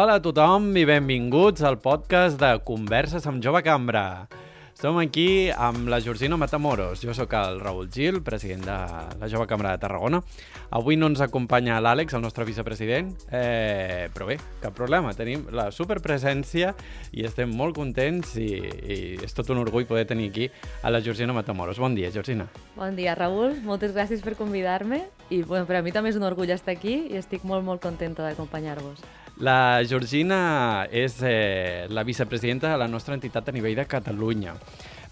Hola a tothom i benvinguts al podcast de Converses amb Jove Cambra. Som aquí amb la Georgina Matamoros. Jo sóc el Raül Gil, president de la Jove Cambra de Tarragona. Avui no ens acompanya l'Àlex, el nostre vicepresident, eh, però bé, cap problema. Tenim la superpresència i estem molt contents i, i és tot un orgull poder tenir aquí a la Georgina Matamoros. Bon dia, Georgina. Bon dia, Raül. Moltes gràcies per convidar-me. I bueno, per a mi també és un orgull estar aquí i estic molt, molt contenta d'acompanyar-vos. La Georgina és eh, la vicepresidenta de la nostra entitat a nivell de Catalunya.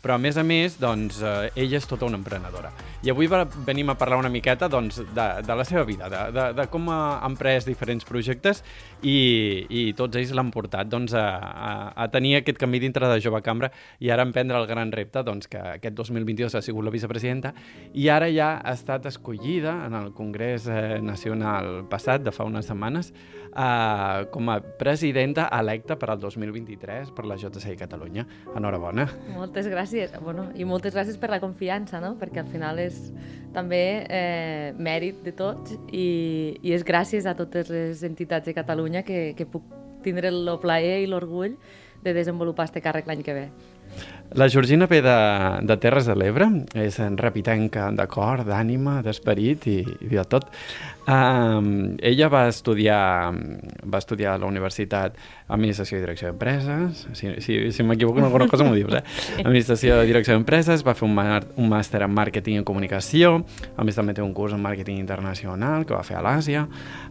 Però, a més a més, doncs, eh, ella és tota una emprenedora. I avui venim a parlar una miqueta doncs, de, de la seva vida, de, de, de com ha emprès diferents projectes i, i tots ells l'han portat doncs, a, a, a tenir aquest camí dintre de Jove Cambra i ara emprendre el gran repte doncs, que aquest 2022 ha sigut la vicepresidenta i ara ja ha estat escollida en el Congrés eh, Nacional passat, de fa unes setmanes, eh, com a presidenta electa per al 2023 per la JCI Catalunya. Enhorabona. Moltes gràcies. Bueno, I moltes gràcies per la confiança, no? perquè al final és també eh, mèrit de tots i, i és gràcies a totes les entitats de Catalunya que, que puc tindre el plaer i l'orgull de desenvolupar este càrrec l'any que ve. La Georgina ve de, de Terres de l'Ebre, és en repitenca de cor, d'ànima, d'esperit i, i de tot. Um, ella va estudiar, va estudiar a la universitat Administració i Direcció d'Empreses, si, si, si m'equivoco en alguna cosa m'ho dius, eh? Administració i Direcció d'Empreses, va fer un, un màster en Màrqueting i Comunicació, a més també té un curs en Màrqueting Internacional que va fer a l'Àsia.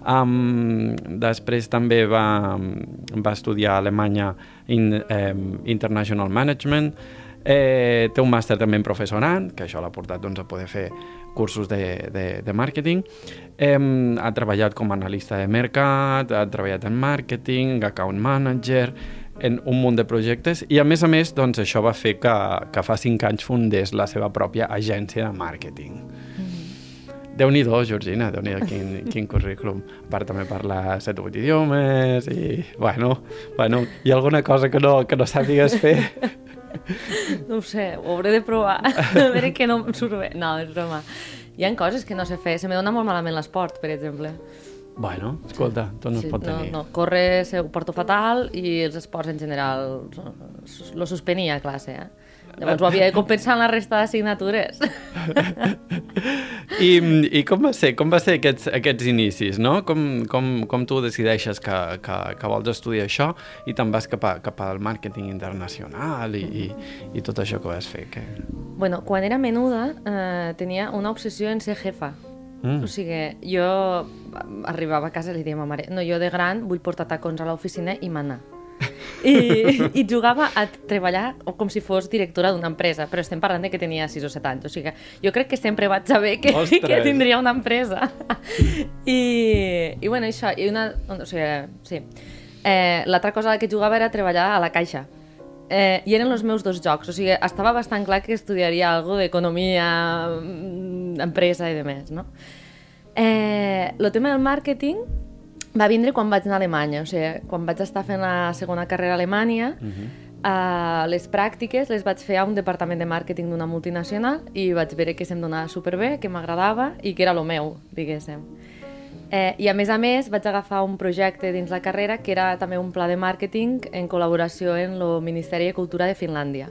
Um, després també va, va estudiar a Alemanya in, eh, International Management, eh, té un màster també en professorat, que això l'ha portat doncs, a poder fer cursos de, de, de màrqueting. Eh, ha treballat com a analista de mercat, ha treballat en màrqueting, account manager, en un munt de projectes i a més a més doncs, això va fer que, que fa cinc anys fundés la seva pròpia agència de màrqueting. Mm -hmm. Déu-n'hi-do, Georgina, déu nhi quin, quin currículum. A part també parla 7 o 8 idiomes i, bueno, bueno, hi ha alguna cosa que no, que no sàpigues fer? No ho sé, ho hauré de provar. A veure que no em surt bé. No, és broma. Hi ha coses que no sé fer. Se me dona molt malament l'esport, per exemple. Bueno, escolta, tot no sí, es pot tenir. No, no, córrer ho porto fatal i els esports en general lo suspenia a classe, eh? Llavors ho havia de compensar en la resta d'assignatures. I, I com va ser, com va ser aquests, aquests inicis, no? Com, com, com tu decideixes que, que, que vols estudiar això i te'n vas cap, a, cap al màrqueting internacional i, i, i tot això que vas fer? Que... Bueno, quan era menuda eh, tenia una obsessió en ser jefa. Mm. O sigui, jo arribava a casa i li deia a ma mare no, jo de gran vull portar tacons a l'oficina i manar. I, i jugava a treballar com si fos directora d'una empresa, però estem parlant de que tenia 6 o 7 anys, o sigui, jo crec que sempre vaig saber que, que tindria una empresa. I, i bueno, això, i una, o sigui, sí. Eh, L'altra cosa a la que jugava era treballar a la caixa. Eh, I eren els meus dos jocs, o sigui, estava bastant clar que estudiaria algo d'economia, mm, empresa i de més, no? Eh, el tema del màrqueting va vindre quan vaig anar a Alemanya, o sigui, quan vaig estar fent la segona carrera a Alemanya, uh -huh. uh, les pràctiques les vaig fer a un departament de màrqueting d'una multinacional i vaig veure que se'm donava superbé, que m'agradava i que era lo meu, diguéssim. Eh, I a més a més vaig agafar un projecte dins la carrera que era també un pla de màrqueting en col·laboració amb el Ministeri de Cultura de Finlàndia.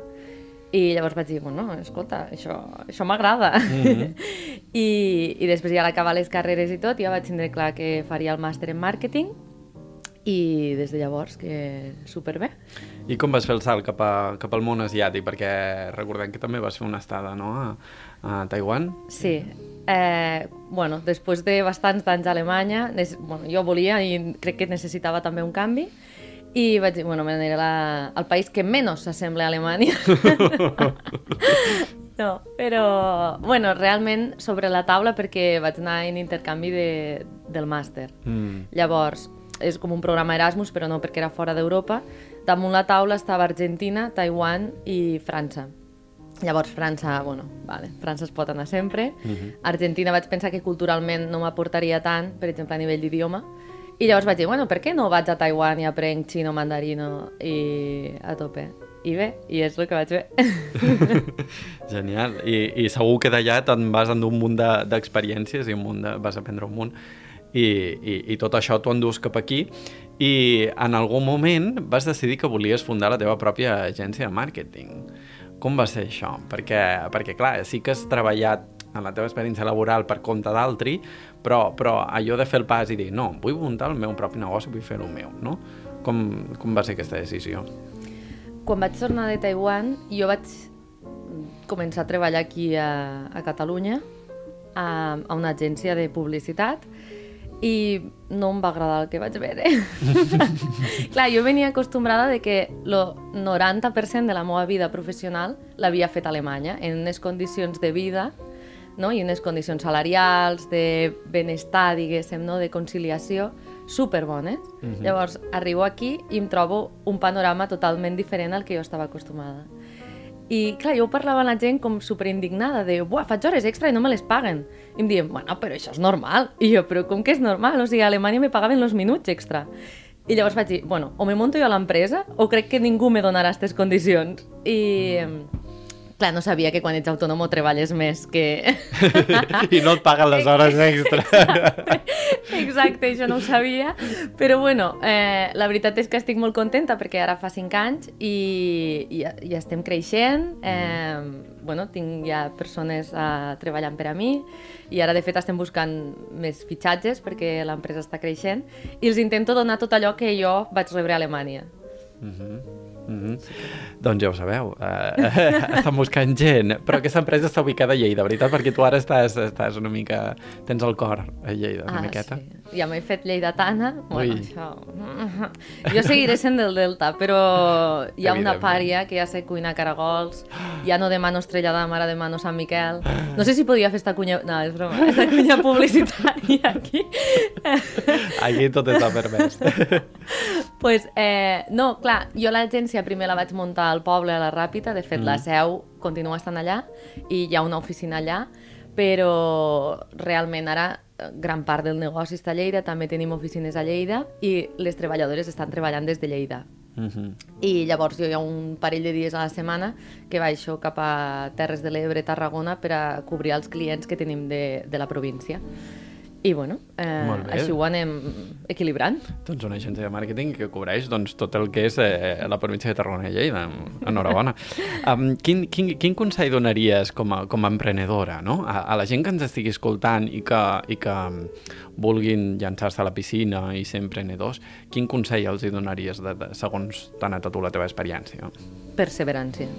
I llavors vaig dir, bueno, escolta, això, això m'agrada. Mm -hmm. I, I després ja a l'acabar les carreres i tot, ja vaig tindre clar que faria el màster en màrqueting i des de llavors que superbé. I com vas fer el salt cap, a, cap al món asiàtic? Perquè recordem que també vas fer una estada no? a, a Taiwan. Sí. Eh, bueno, després de bastants d'anys a Alemanya, bueno, jo volia i crec que necessitava també un canvi, i vaig dir, bueno, m'aniré la... al país que menys s'assembla a Alemanya. No, però, bueno, realment sobre la taula perquè vaig anar en intercanvi de, del màster. Mm. Llavors, és com un programa Erasmus, però no perquè era fora d'Europa. Damunt la taula estava Argentina, Taiwan i França. Llavors, França, bueno, vale, França es pot anar sempre. Argentina vaig pensar que culturalment no m'aportaria tant, per exemple, a nivell d'idioma. I llavors vaig dir, bueno, per què no vaig a Taiwan i aprenc xino, mandarino i a tope? I bé, i és el que vaig fer. Genial. I, I segur que d'allà te'n vas endur un munt de- d'experiències i un munt de, vas aprendre un munt. I, i, I tot això t'ho endús cap aquí. I en algun moment vas decidir que volies fundar la teva pròpia agència de màrqueting. Com va ser això? Perquè, perquè clar, sí que has treballat en la teva experiència laboral per compte d'altri, però, però allò de fer el pas i dir no, vull muntar el meu propi negoci, vull fer el meu, no? Com, com va ser aquesta decisió? Quan vaig tornar de Taiwan, jo vaig començar a treballar aquí a, a Catalunya, a, a una agència de publicitat, i no em va agradar el que vaig veure. Clar, jo venia acostumbrada de que el 90% de la meva vida professional l'havia fet a Alemanya, en unes condicions de vida no? i unes condicions salarials, de benestar, diguéssim, no? de conciliació, superbones. Mm -hmm. Llavors, arribo aquí i em trobo un panorama totalment diferent al que jo estava acostumada. I, clar, jo parlava amb la gent com superindignada, de, buah, faig hores extra i no me les paguen. I em diuen, bueno, però això és normal. I jo, però com que és normal? O sigui, a Alemanya me pagaven els minuts extra. I llavors vaig dir, bueno, o me monto jo a l'empresa o crec que ningú me donarà aquestes condicions. I, clar, no sabia que quan ets autònom treballes més que... I no et paguen les hores extra. Exacte, això no ho sabia. Però bueno, eh, la veritat és que estic molt contenta perquè ara fa 5 anys i, i, i estem creixent. Eh, bueno, tinc ja persones eh, treballant per a mi i ara de fet estem buscant més fitxatges perquè l'empresa està creixent i els intento donar tot allò que jo vaig rebre a Alemanya. Mm -hmm. Mm -hmm. Doncs ja ho sabeu, uh, estan buscant gent, però aquesta empresa està ubicada a Lleida, veritat? Perquè tu ara estàs, estàs una mica... tens el cor a Lleida, una ah, miqueta. Sí. Ja m'he fet lleidatana. Bueno, Ui. això... Jo seguiré sent del Delta, però hi ha una pària que ja sé cuinar caragols, ja no demano estrella d'am, ara demano Sant Miquel. No sé si podia fer esta cunya... No, és broma, esta cunya publicitària aquí. Aquí tot està permès. pues, eh, no, clar, jo l'agència primer la vaig muntar al poble, a la Ràpita, de fet mm. la seu continua estant allà i hi ha una oficina allà, però realment ara eh, gran part del negoci està a Lleida, també tenim oficines a Lleida i les treballadores estan treballant des de Lleida. Mm -hmm. I llavors jo hi ha un parell de dies a la setmana que baixo cap a Terres de l'Ebre, Tarragona, per a cobrir els clients que tenim de, de la província. I bueno, eh, així ho anem equilibrant. Doncs una agència de màrqueting que cobreix doncs, tot el que és eh, la província de Tarragona i Lleida. Enhorabona. um, quin, quin, quin consell donaries com a, com a emprenedora no? a, a la gent que ens estigui escoltant i que, i que um, vulguin llançar-se a la piscina i ser emprenedors? Quin consell els hi donaries de, de, segons t'ha anat a tu la teva experiència? Perseverància.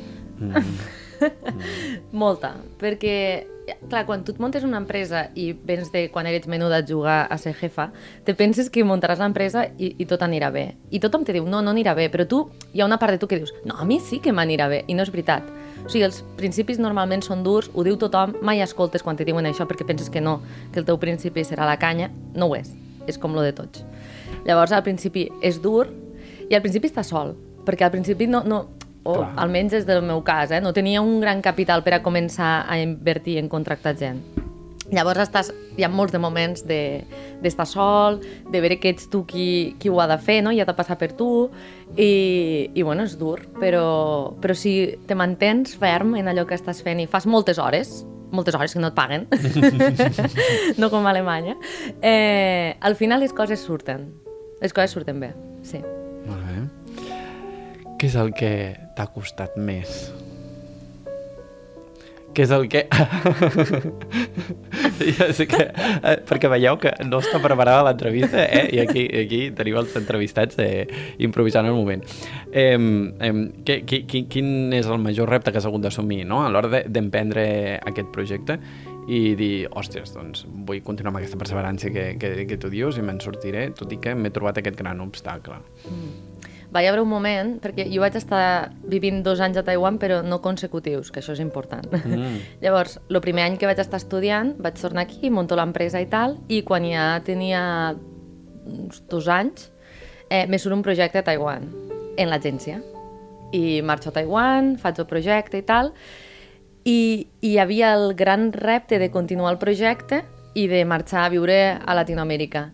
Mm. Molta, perquè, clar, quan tu et muntes una empresa i vens de quan eres menuda a jugar a ser jefa, te penses que muntaràs l'empresa i, i tot anirà bé. I tothom te diu, no, no anirà bé, però tu, hi ha una part de tu que dius, no, a mi sí que m'anirà bé, i no és veritat. O sigui, els principis normalment són durs, ho diu tothom, mai escoltes quan te diuen això perquè penses que no, que el teu principi serà la canya, no ho és, és com lo de tots. Llavors, al principi és dur i al principi està sol, perquè al principi no, no, o Clar. almenys és del meu cas, eh? no tenia un gran capital per a començar a invertir en contractar gent. Llavors estàs, hi ha molts de moments de- d'estar de, sol, de veure que ets tu qui, qui ho ha de fer, no? i ha de passar per tu, i, i bueno, és dur, però, però si te mantens ferm en allò que estàs fent i fas moltes hores, moltes hores que no et paguen, no com a Alemanya, eh, al final les coses surten. Les coses surten bé, sí. Molt bé. Què és el que t'ha costat més? Què és el que... ja sé que... eh, Perquè veieu que no està preparada l'entrevista, eh? I aquí, aquí tenim els entrevistats eh, improvisant el moment. Eh, eh, què, qui, qui, quin és el major repte que has hagut d'assumir no? a l'hora de- d'emprendre aquest projecte i dir, hòsties, doncs vull continuar amb aquesta perseverància que, que, que tu dius i me'n sortiré, tot i que m'he trobat aquest gran obstacle. Va haver un moment, perquè jo vaig estar vivint dos anys a Taiwan, però no consecutius, que això és important. Mm. Llavors, el primer any que vaig estar estudiant, vaig tornar aquí, monto l'empresa i tal, i quan ja tenia uns dos anys, eh, me surt un projecte a Taiwan, en l'agència. I marxo a Taiwan, faig el projecte i tal, i, i hi havia el gran repte de continuar el projecte i de marxar a viure a Latinoamèrica.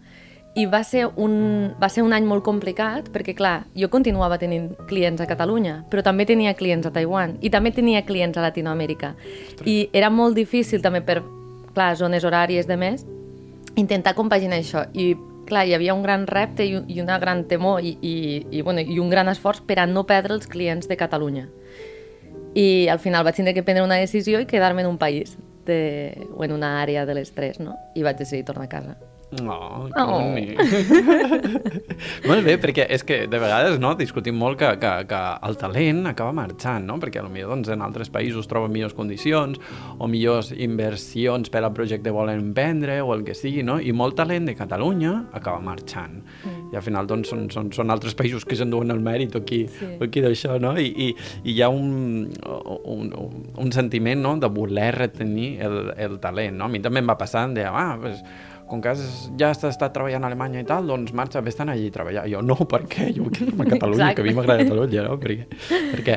I va ser, un, va ser un any molt complicat perquè, clar, jo continuava tenint clients a Catalunya, però també tenia clients a Taiwan i també tenia clients a Latinoamèrica. I era molt difícil també per, clar, zones horàries de més, intentar compaginar això. I, clar, hi havia un gran repte i, i una gran temor i, i, i, bueno, i un gran esforç per a no perdre els clients de Catalunya. I al final vaig tindre que prendre una decisió i quedar-me en un país de, o en una àrea de les tres, no? I vaig decidir tornar a casa. Oh, que oh. bonic. molt bé, perquè és que de vegades no, discutim molt que, que, que el talent acaba marxant, no? perquè potser doncs, en altres països troben millors condicions o millors inversions per al projecte volen vendre o el que sigui, no? i molt talent de Catalunya acaba marxant. Mm. I al final doncs, són, són, són altres països que s'enduen el mèrit aquí, sí. aquí d'això, no? I, i, i hi ha un, un, un sentiment no? de voler retenir el, el talent. No? A mi també em va passar de, ah, pues, com que has, ja has estat treballant a Alemanya i tal, doncs marxa, vés-te'n allí a treballar. Jo, no, per què? Jo vull quedar a Catalunya, Exacte. que a mi m'agrada Catalunya, no? Perquè, perquè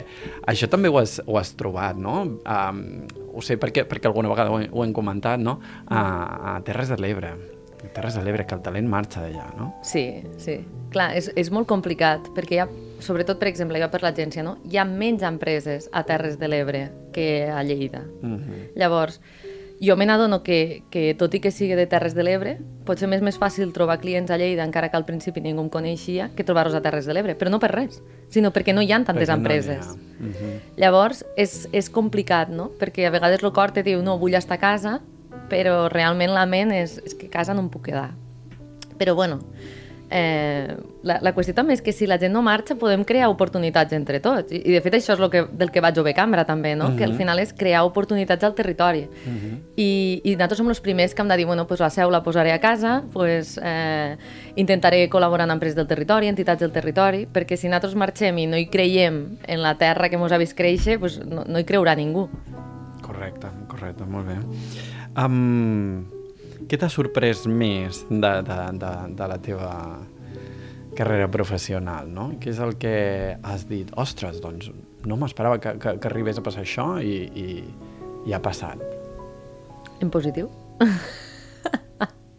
això també ho has, ho has trobat, no? Um, ho sé perquè, perquè alguna vegada ho, ho hem comentat, no? A, a Terres de l'Ebre. Terres de l'Ebre, que el talent marxa d'allà, no? Sí, sí. Clar, és, és molt complicat, perquè hi ha, sobretot, per exemple, jo per l'agència, no? Hi ha menys empreses a Terres de l'Ebre que a Lleida. Uh mhm. -huh. Llavors, jo me n'adono que, que, tot i que sigui de Terres de l'Ebre, pot ser més, més fàcil trobar clients a Lleida, encara que al principi ningú em coneixia, que trobar-los a Terres de l'Ebre. Però no per res, sinó perquè no hi ha tantes perquè empreses. No uh -huh. Llavors, és, és complicat, no? Perquè a vegades el cor te diu, no, vull estar a casa, però realment la ment és, és que a casa no em puc quedar. Però bueno, eh, la, la qüestió també és que si la gent no marxa podem crear oportunitats entre tots i, i de fet això és lo que, del que vaig a Cambra també, no? Uh -huh. que al mhm. final és crear oportunitats al territori uh -huh. I, i nosaltres som els primers que hem de dir bueno, pues la seu la posaré a casa pues, eh, intentaré col·laborar amb empreses del territori, entitats del territori perquè si nosaltres marxem i no hi creiem en la terra que ens ha vist créixer pues no, no hi creurà ningú Correcte, correcte, molt bé um, què t'ha sorprès més de, de, de, de la teva carrera professional, no? Què és el que has dit? Ostres, doncs no m'esperava que, que, que arribés a passar això i, i, i ha passat. En positiu?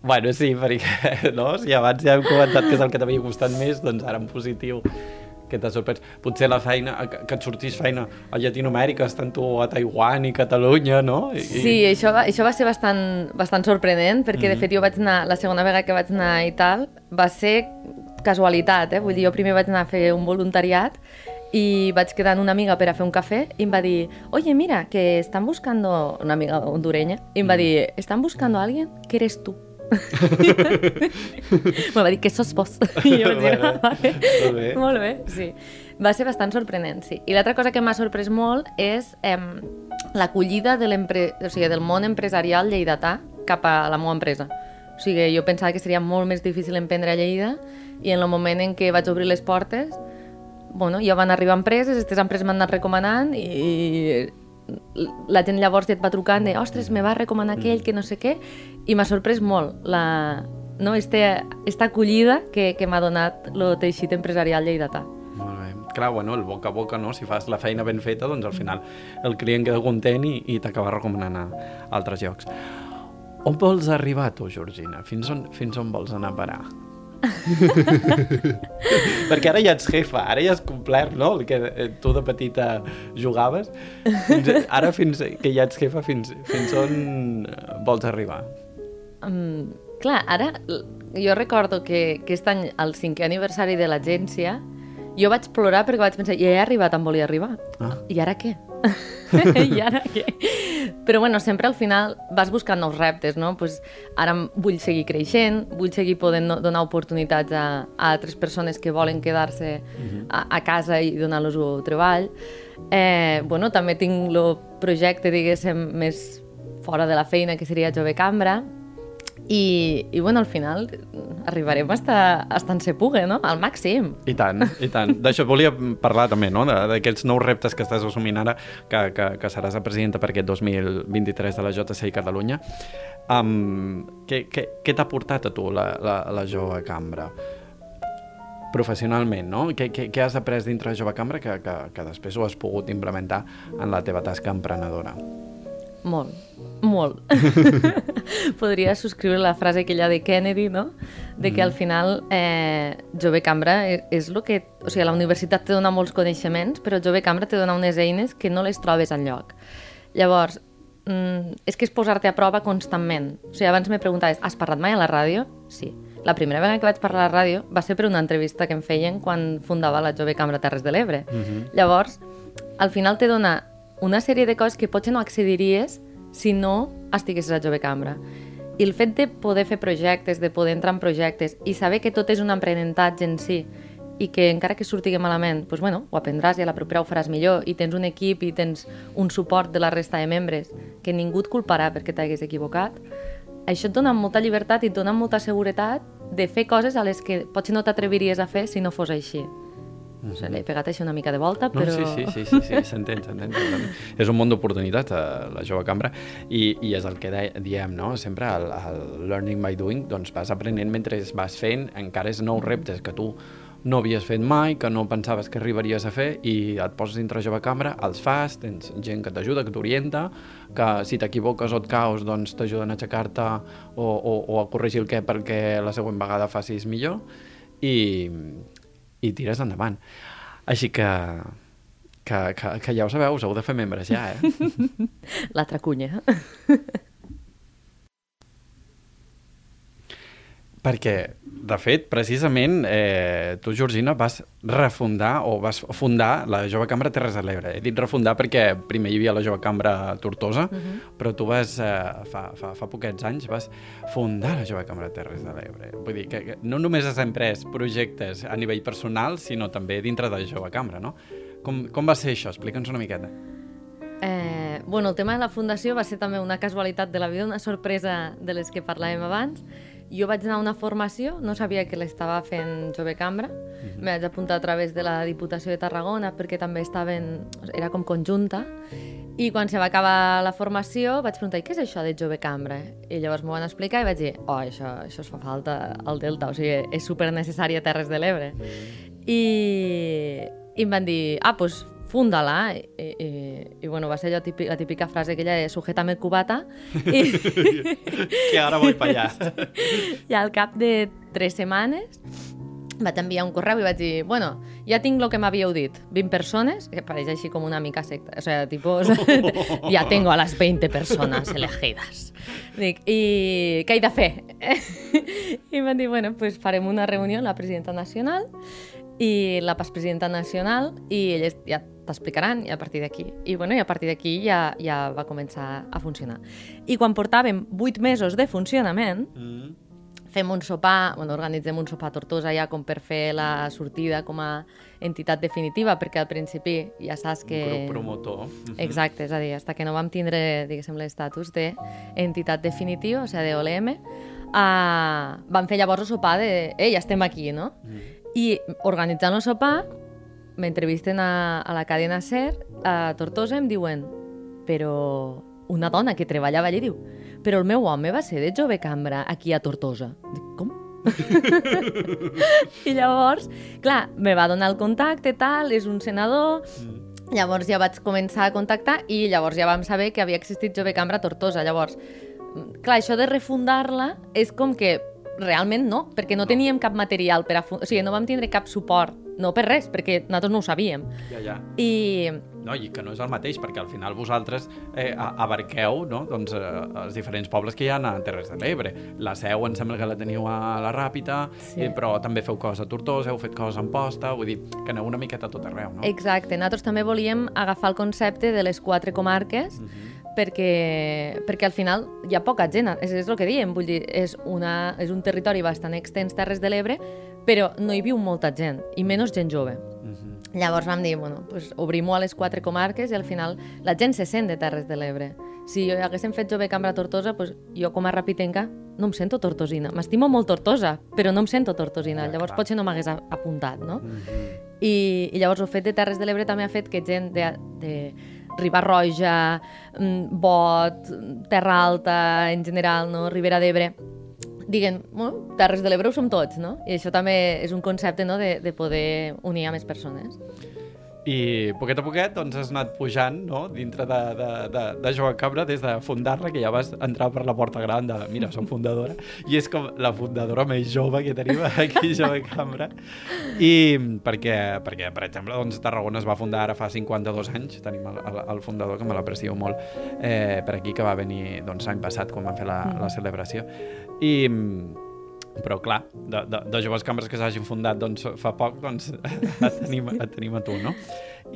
bueno, sí, perquè no? si abans ja hem comentat que és el que t'havia costat més, doncs ara en positiu que t'ha sorprès? Potser la feina, que et sortís feina a Llatinoamèrica, estant tu a Taiwan i Catalunya, no? I, sí, això va, això va ser bastant, bastant sorprenent, perquè mm -hmm. de fet jo vaig anar, la segona vegada que vaig anar i tal, va ser casualitat, eh? Vull dir, jo primer vaig anar a fer un voluntariat i vaig quedar amb una amiga per a fer un cafè i em va dir, oye, mira, que estan buscando, una amiga hondureña, i em va mm. dir, estan buscando a alguien que eres tú. me va dir que sos vos. I jo vaig dir, ah, vale. Molt bé. Molt bé, sí. Va ser bastant sorprenent, sí. I l'altra cosa que m'ha sorprès molt és eh, l'acollida de o sigui, del món empresarial lleidatà cap a la meva empresa. O sigui, jo pensava que seria molt més difícil emprendre a Lleida i en el moment en què vaig obrir les portes, bueno, ja van arribar empreses, aquestes empreses m'han anat recomanant i la gent llavors ja et va trucant de ostres, me va recomanar aquell, que no sé què, i m'ha sorprès molt la, no, este, esta acollida que, que m'ha donat el teixit empresarial lleidatà. Molt bé. Clar, bueno, el boca a boca, no? Si fas la feina ben feta, doncs al final el client queda content i, i t'acaba recomanant a altres llocs. On vols arribar tu, Georgina? Fins on, fins on vols anar a parar? Perquè ara ja ets jefa, ara ja has complert, no?, el que eh, tu de petita jugaves. Fins, ara fins que ja ets jefa, fins, fins on vols arribar? Um, clar, ara jo recordo que aquest any, el cinquè aniversari de l'agència, jo vaig plorar perquè vaig pensar, ja he arribat on volia arribar. Ah. I ara què? I ara què? Però bueno, sempre al final vas buscant nous reptes, no? Pues ara vull seguir creixent, vull seguir podent donar oportunitats a, a altres persones que volen quedar-se mhm. a, a casa i donar-los el treball. Eh, bueno, també tinc el projecte, diguéssim, més fora de la feina, que seria Jove Cambra, i, i bueno, al final arribarem hasta, hasta en se pugui, no? Al màxim. I tant, i tant. D'això volia parlar també, no?, d'aquests nous reptes que estàs assumint ara, que, que, que seràs la presidenta per aquest 2023 de la JCI Catalunya. Um, què què, què t'ha portat a tu la, la, la jove cambra? professionalment, no? Què, què, què has après dintre de Jove Cambra que, que, que després ho has pogut implementar en la teva tasca emprenedora? Molt, molt. Podria subscriure la frase aquella de Kennedy, no? De que al mm. final eh, Jove Cambra és, és el que... O sigui, la universitat te dona molts coneixements, però Jove Cambra te dona unes eines que no les trobes en lloc. Llavors, mm, és que és posar-te a prova constantment. O sigui, abans me preguntaves, has parlat mai a la ràdio? Sí. La primera vegada que vaig parlar a la ràdio va ser per una entrevista que em feien quan fundava la Jove Cambra Terres de l'Ebre. Uh mm-hmm. -huh. Llavors, al final te dona una sèrie de coses que potser no accediries si no estiguessis a Jove Cambra. I el fet de poder fer projectes, de poder entrar en projectes i saber que tot és un aprenentatge en si i que encara que surti malament, doncs, bueno, ho aprendràs i a la propera ho faràs millor i tens un equip i tens un suport de la resta de membres que ningú et culparà perquè t'hagués equivocat, això et dona molta llibertat i et dona molta seguretat de fer coses a les que potser no t'atreviries a fer si no fos així. No sé, l'he pegat així una mica de volta, però... No, sí, sí, sí, sí, sí s'entén, s'entén. és un món d'oportunitats, eh, la jove cambra, i, i és el que de, diem, no? Sempre el, el learning by doing, doncs vas aprenent mentre vas fent encara és nous reptes que tu no havies fet mai, que no pensaves que arribaries a fer i et poses dintre jove cambra, els fas, tens gent que t'ajuda, que t'orienta, que si t'equivoques o et caus, doncs t'ajuden a aixecar-te o, o, o a corregir el què perquè la següent vegada facis millor i, i tires endavant. Així que, que, que, que ja ho sabeu, us heu de fer membres ja, eh? L'altra cunya. Perquè, de fet, precisament, eh, tu, Georgina, vas refundar o vas fundar la Jove Cambra Terres de l'Ebre. He dit refundar perquè primer hi havia la Jove Cambra Tortosa, uh mhm. -huh. però tu vas, eh, fa, fa, fa poquets anys, vas fundar la Jove Cambra Terres de l'Ebre. Vull dir que, que no només has emprès projectes a nivell personal, sinó també dintre de la Jove Cambra, no? Com, com va ser això? Explica'ns una miqueta. Eh, bueno, el tema de la fundació va ser també una casualitat de la vida, una sorpresa de les que parlàvem abans, jo vaig anar a una formació, no sabia que l'estava fent Jove Cambra, mm -hmm. me vaig apuntar a través de la Diputació de Tarragona perquè també estaven, era com conjunta, i quan se va acabar la formació vaig preguntar, què és això de Jove Cambra? I llavors m'ho van explicar i vaig dir, oh, això, això es fa falta al Delta, o sigui, és super necessari a Terres de l'Ebre. Mm -hmm. I, I em van dir, ah, doncs pues, funda-la. I, i, I, bueno, va ser allò típic, la típica frase aquella de sujétame el cubata. I... que ara vull allà. I al cap de tres setmanes vaig enviar un correu i vaig dir, bueno, ja tinc el que m'havíeu dit, 20 persones, que pareix així com una mica secta, o sea, tipus, ja tengo a las 20 personas elegidas. Dic, i què he de fer? I m'han dit, bueno, pues farem una reunió amb la presidenta nacional i la presidenta nacional i elles ja t'explicaran i a partir d'aquí. I, bueno, i a partir d'aquí ja, ja va començar a funcionar. I quan portàvem vuit mesos de funcionament, mm. fem un sopar, bueno, organitzem un sopar a Tortosa ja com per fer la sortida com a entitat definitiva, perquè al principi ja saps que... Un grup promotor. Exacte, és a dir, fins que no vam tindre, diguéssim, l'estatus d'entitat definitiva, o sigui, d'OLM, uh, vam fer llavors el sopar de, ei, ja estem aquí, no? Mm. I organitzant el sopar, m'entrevisten a, a la cadena SER, a Tortosa, em diuen però una dona que treballava allà diu però el meu home va ser de jove cambra aquí a Tortosa. Dic, com? I llavors, clar, me va donar el contacte, tal, és un senador... Mm. Llavors ja vaig començar a contactar i llavors ja vam saber que havia existit Jove Cambra a Tortosa. Llavors, clar, això de refundar-la és com que realment no, perquè no, no. teníem cap material per a... O sigui, no vam tindre cap suport no per res, perquè nosaltres no ho sabíem. Ja, ja. I... No, i que no és el mateix, perquè al final vosaltres eh, abarqueu no? doncs, eh, els diferents pobles que hi ha a Terres de l'Ebre. La Seu em sembla que la teniu a la Ràpita, sí. eh, però també feu coses a Tortosa, heu fet coses a Amposta, vull dir, que aneu una miqueta a tot arreu, no? Exacte, nosaltres també volíem agafar el concepte de les quatre comarques, uh mhm. -huh perquè, perquè al final hi ha poca gent, és, és el que diem, vull dir, és, una, és un territori bastant extens, Terres de l'Ebre, però no hi viu molta gent, i menys gent jove. Uh mhm. -huh. Llavors vam dir, bueno, pues, obrim-ho a les quatre comarques i al final la gent se sent de Terres de l'Ebre. si haguéssim fet jove cambra Tortosa, doncs jo com a rapitenca no em sento tortosina. M'estimo molt Tortosa, però no em sento tortosina. Ja, llavors clar. potser no m'hagués apuntat, no? Mm -hmm. I, I llavors el fet de Terres de l'Ebre també ha fet que gent de, de Ribarroja, mm, Bot, Terra Alta, en general, no? Ribera d'Ebre, diguen, bueno, Terres de l'Ebre ho som tots, no? I això també és un concepte no? de, de poder unir a més persones. I poquet a poquet doncs, has anat pujant no? dintre de, de, de, de Joan Cabra des de fundar-la, que ja vas entrar per la porta gran de, mira, som fundadora, i és com la fundadora més jove que tenim aquí Joan Cabra. I perquè, perquè per exemple, doncs, Tarragona es va fundar ara fa 52 anys, tenim el, el, el fundador, que me l'aprecio molt, eh, per aquí, que va venir doncs, l'any passat, quan van fer la, la celebració. I, però clar, de, de, de joves cambres que s'hagin fundat doncs, fa poc, doncs et tenim, et tenim a tu, no?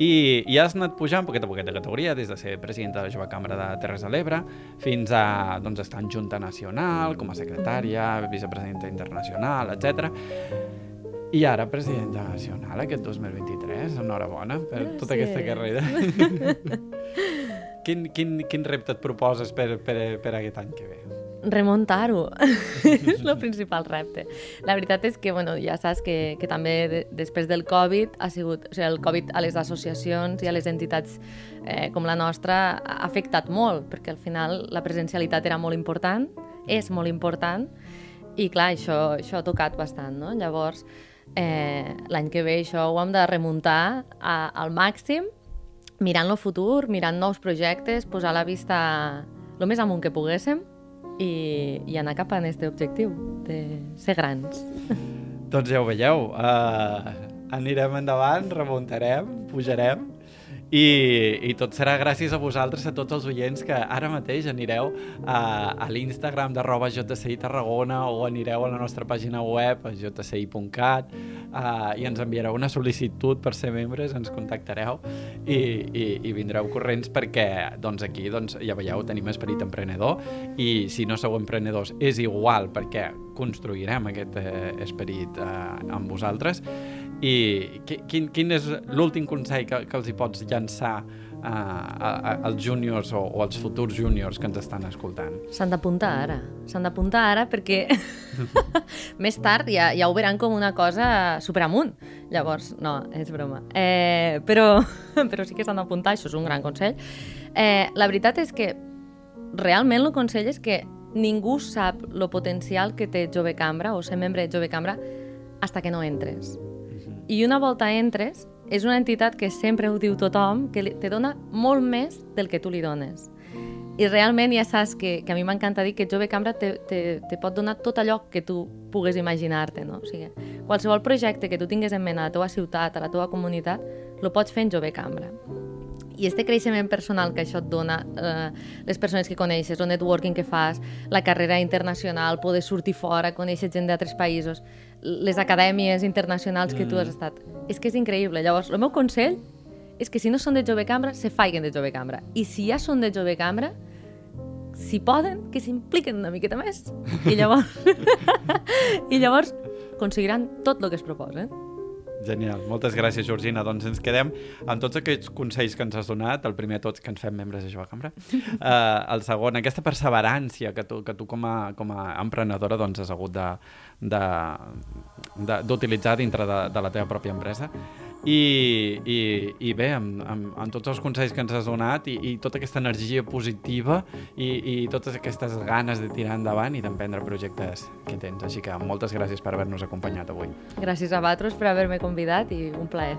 I, I has anat pujant poquet a poquet de categoria, des de ser presidenta de la Jove Cambra de Terres de l'Ebre fins a doncs, estar en Junta Nacional, com a secretària, vicepresidenta internacional, etc. I ara presidenta nacional aquest 2023, enhorabona per tota aquesta Gràcies. carrera. quin, quin, quin repte et proposes per, per, per aquest any que ve? Remuntar-ho és el principal repte. La veritat és que, bueno, ja saps que, que també de, després del Covid ha sigut, o sigui, el Covid a les associacions i a les entitats eh, com la nostra ha afectat molt, perquè al final la presencialitat era molt important, és molt important, i clar, això, això ha tocat bastant, no? Llavors, eh, l'any que ve això ho hem de remuntar a, al màxim, mirant el futur, mirant nous projectes, posar la vista el més amunt que poguéssim i, i anar cap a aquest objectiu de ser grans. Doncs ja ho veieu, uh, anirem endavant, remuntarem, pujarem i, i tot serà gràcies a vosaltres, a tots els oients que ara mateix anireu a, a l'Instagram d'arroba JCI Tarragona o anireu a la nostra pàgina web a jci.cat uh, i ens enviareu una sol·licitud per ser membres, ens contactareu i, i, i vindreu corrents perquè doncs aquí doncs, ja veieu, tenim esperit emprenedor i si no sou emprenedors és igual perquè construirem aquest eh, esperit eh, amb vosaltres i qui- quin, quin és l'últim consell que, que els hi pots llançar uh, a, a, als júniors o, o als futurs júniors que ens estan escoltant? S'han d'apuntar ara. S'han d'apuntar ara perquè més tard ja, ja ho veuran com una cosa superamunt. Llavors, no, és broma. Eh, però, però sí que s'han d'apuntar, això és un gran consell. Eh, la veritat és que realment el consell és que ningú sap el potencial que té Jove Cambra o ser membre de Jove Cambra hasta que no entres. I una volta entres, és una entitat que sempre ho diu tothom, que te dona molt més del que tu li dones. I realment ja saps que, que a mi m'encanta dir que Jove Cambra te, te, te pot donar tot allò que tu pugues imaginar-te, no? O sigui, qualsevol projecte que tu tingues en ment a la teva ciutat, a la teva comunitat, lo pots fer en Jove Cambra. I este creixement personal que això et dona, eh, les persones que coneixes, el networking que fas, la carrera internacional, poder sortir fora, conèixer gent d'altres països, les acadèmies internacionals que tu has estat, és que és increïble. Llavors, el meu consell és que si no són de Jove Cambra, se faiguen de Jove Cambra. I si ja són de Jove Cambra, si poden, que s'impliquen una miqueta més. I llavors, i llavors aconseguiran tot el que es proposen. Genial, moltes gràcies, Georgina. Doncs ens quedem amb tots aquests consells que ens has donat. El primer tots, que ens fem membres de Jove Cambra. Uh, el segon, aquesta perseverància que tu, que tu com, a, com a emprenedora doncs, has hagut d'utilitzar dintre de, de la teva pròpia empresa. I, i, i bé, amb, amb, amb tots els consells que ens has donat i, i tota aquesta energia positiva i, i totes aquestes ganes de tirar endavant i d'emprendre projectes que tens. Així que moltes gràcies per haver-nos acompanyat avui. Gràcies a vosaltres per haver-me convidat i un plaer.